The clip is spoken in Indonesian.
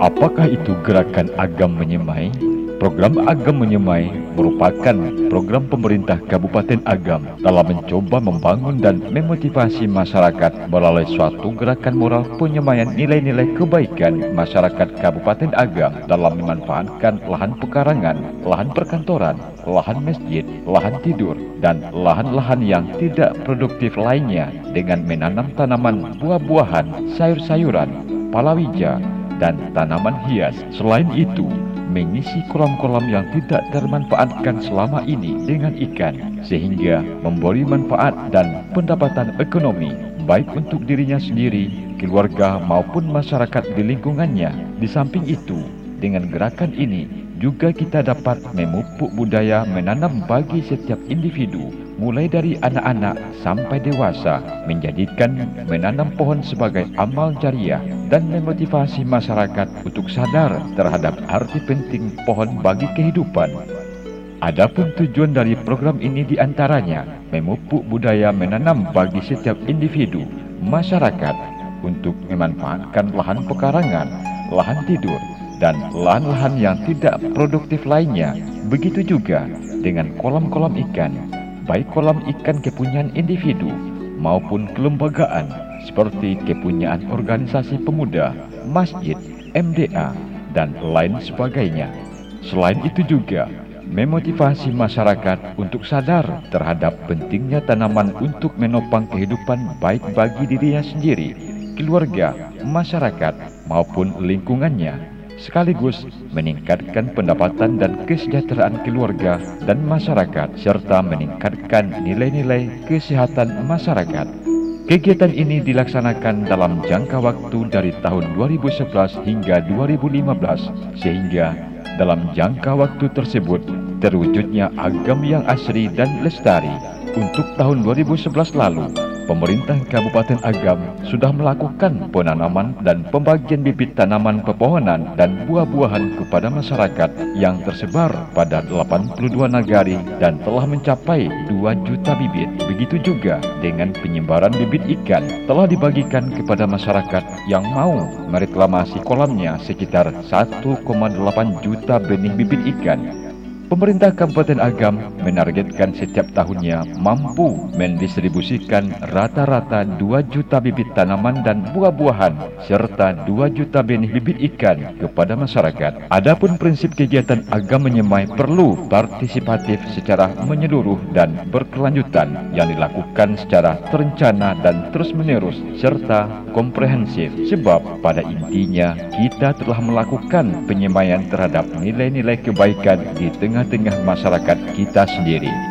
Apakah itu gerakan agam menyemai? Program Agam Menyemai merupakan program pemerintah Kabupaten Agam dalam mencoba membangun dan memotivasi masyarakat melalui suatu gerakan moral penyemaian nilai-nilai kebaikan masyarakat Kabupaten Agam dalam memanfaatkan lahan pekarangan, lahan perkantoran, lahan masjid, lahan tidur, dan lahan-lahan yang tidak produktif lainnya dengan menanam tanaman buah-buahan, sayur-sayuran, palawija, dan tanaman hias. Selain itu, mengisi kolam-kolam yang tidak termanfaatkan selama ini dengan ikan sehingga memberi manfaat dan pendapatan ekonomi baik untuk dirinya sendiri, keluarga maupun masyarakat di lingkungannya. Di samping itu, dengan gerakan ini juga kita dapat memupuk budaya menanam bagi setiap individu mulai dari anak-anak sampai dewasa menjadikan menanam pohon sebagai amal jariah dan memotivasi masyarakat untuk sadar terhadap arti penting pohon bagi kehidupan. Adapun tujuan dari program ini di antaranya memupuk budaya menanam bagi setiap individu, masyarakat untuk memanfaatkan lahan pekarangan, lahan tidur, dan lahan-lahan yang tidak produktif lainnya. Begitu juga dengan kolam-kolam ikan, baik kolam ikan kepunyaan individu maupun kelembagaan seperti kepunyaan organisasi pemuda, masjid, MDA, dan lain sebagainya. Selain itu juga, memotivasi masyarakat untuk sadar terhadap pentingnya tanaman untuk menopang kehidupan baik bagi dirinya sendiri, keluarga, masyarakat, maupun lingkungannya sekaligus meningkatkan pendapatan dan kesejahteraan keluarga dan masyarakat serta meningkatkan nilai-nilai kesehatan masyarakat. Kegiatan ini dilaksanakan dalam jangka waktu dari tahun 2011 hingga 2015 sehingga dalam jangka waktu tersebut terwujudnya agam yang asri dan lestari. Untuk tahun 2011 lalu, pemerintah Kabupaten Agam sudah melakukan penanaman dan pembagian bibit tanaman pepohonan dan buah-buahan kepada masyarakat yang tersebar pada 82 nagari dan telah mencapai 2 juta bibit. Begitu juga dengan penyebaran bibit ikan telah dibagikan kepada masyarakat yang mau mereklamasi kolamnya sekitar 1,8 juta benih bibit ikan Pemerintah Kabupaten Agam menargetkan setiap tahunnya mampu mendistribusikan rata-rata 2 juta bibit tanaman dan buah-buahan serta 2 juta benih bibit ikan kepada masyarakat. Adapun prinsip kegiatan agam menyemai perlu partisipatif secara menyeluruh dan berkelanjutan yang dilakukan secara terencana dan terus-menerus serta komprehensif sebab pada intinya kita telah melakukan penyemaian terhadap nilai-nilai kebaikan di tengah tengah-tengah masyarakat kita sendiri.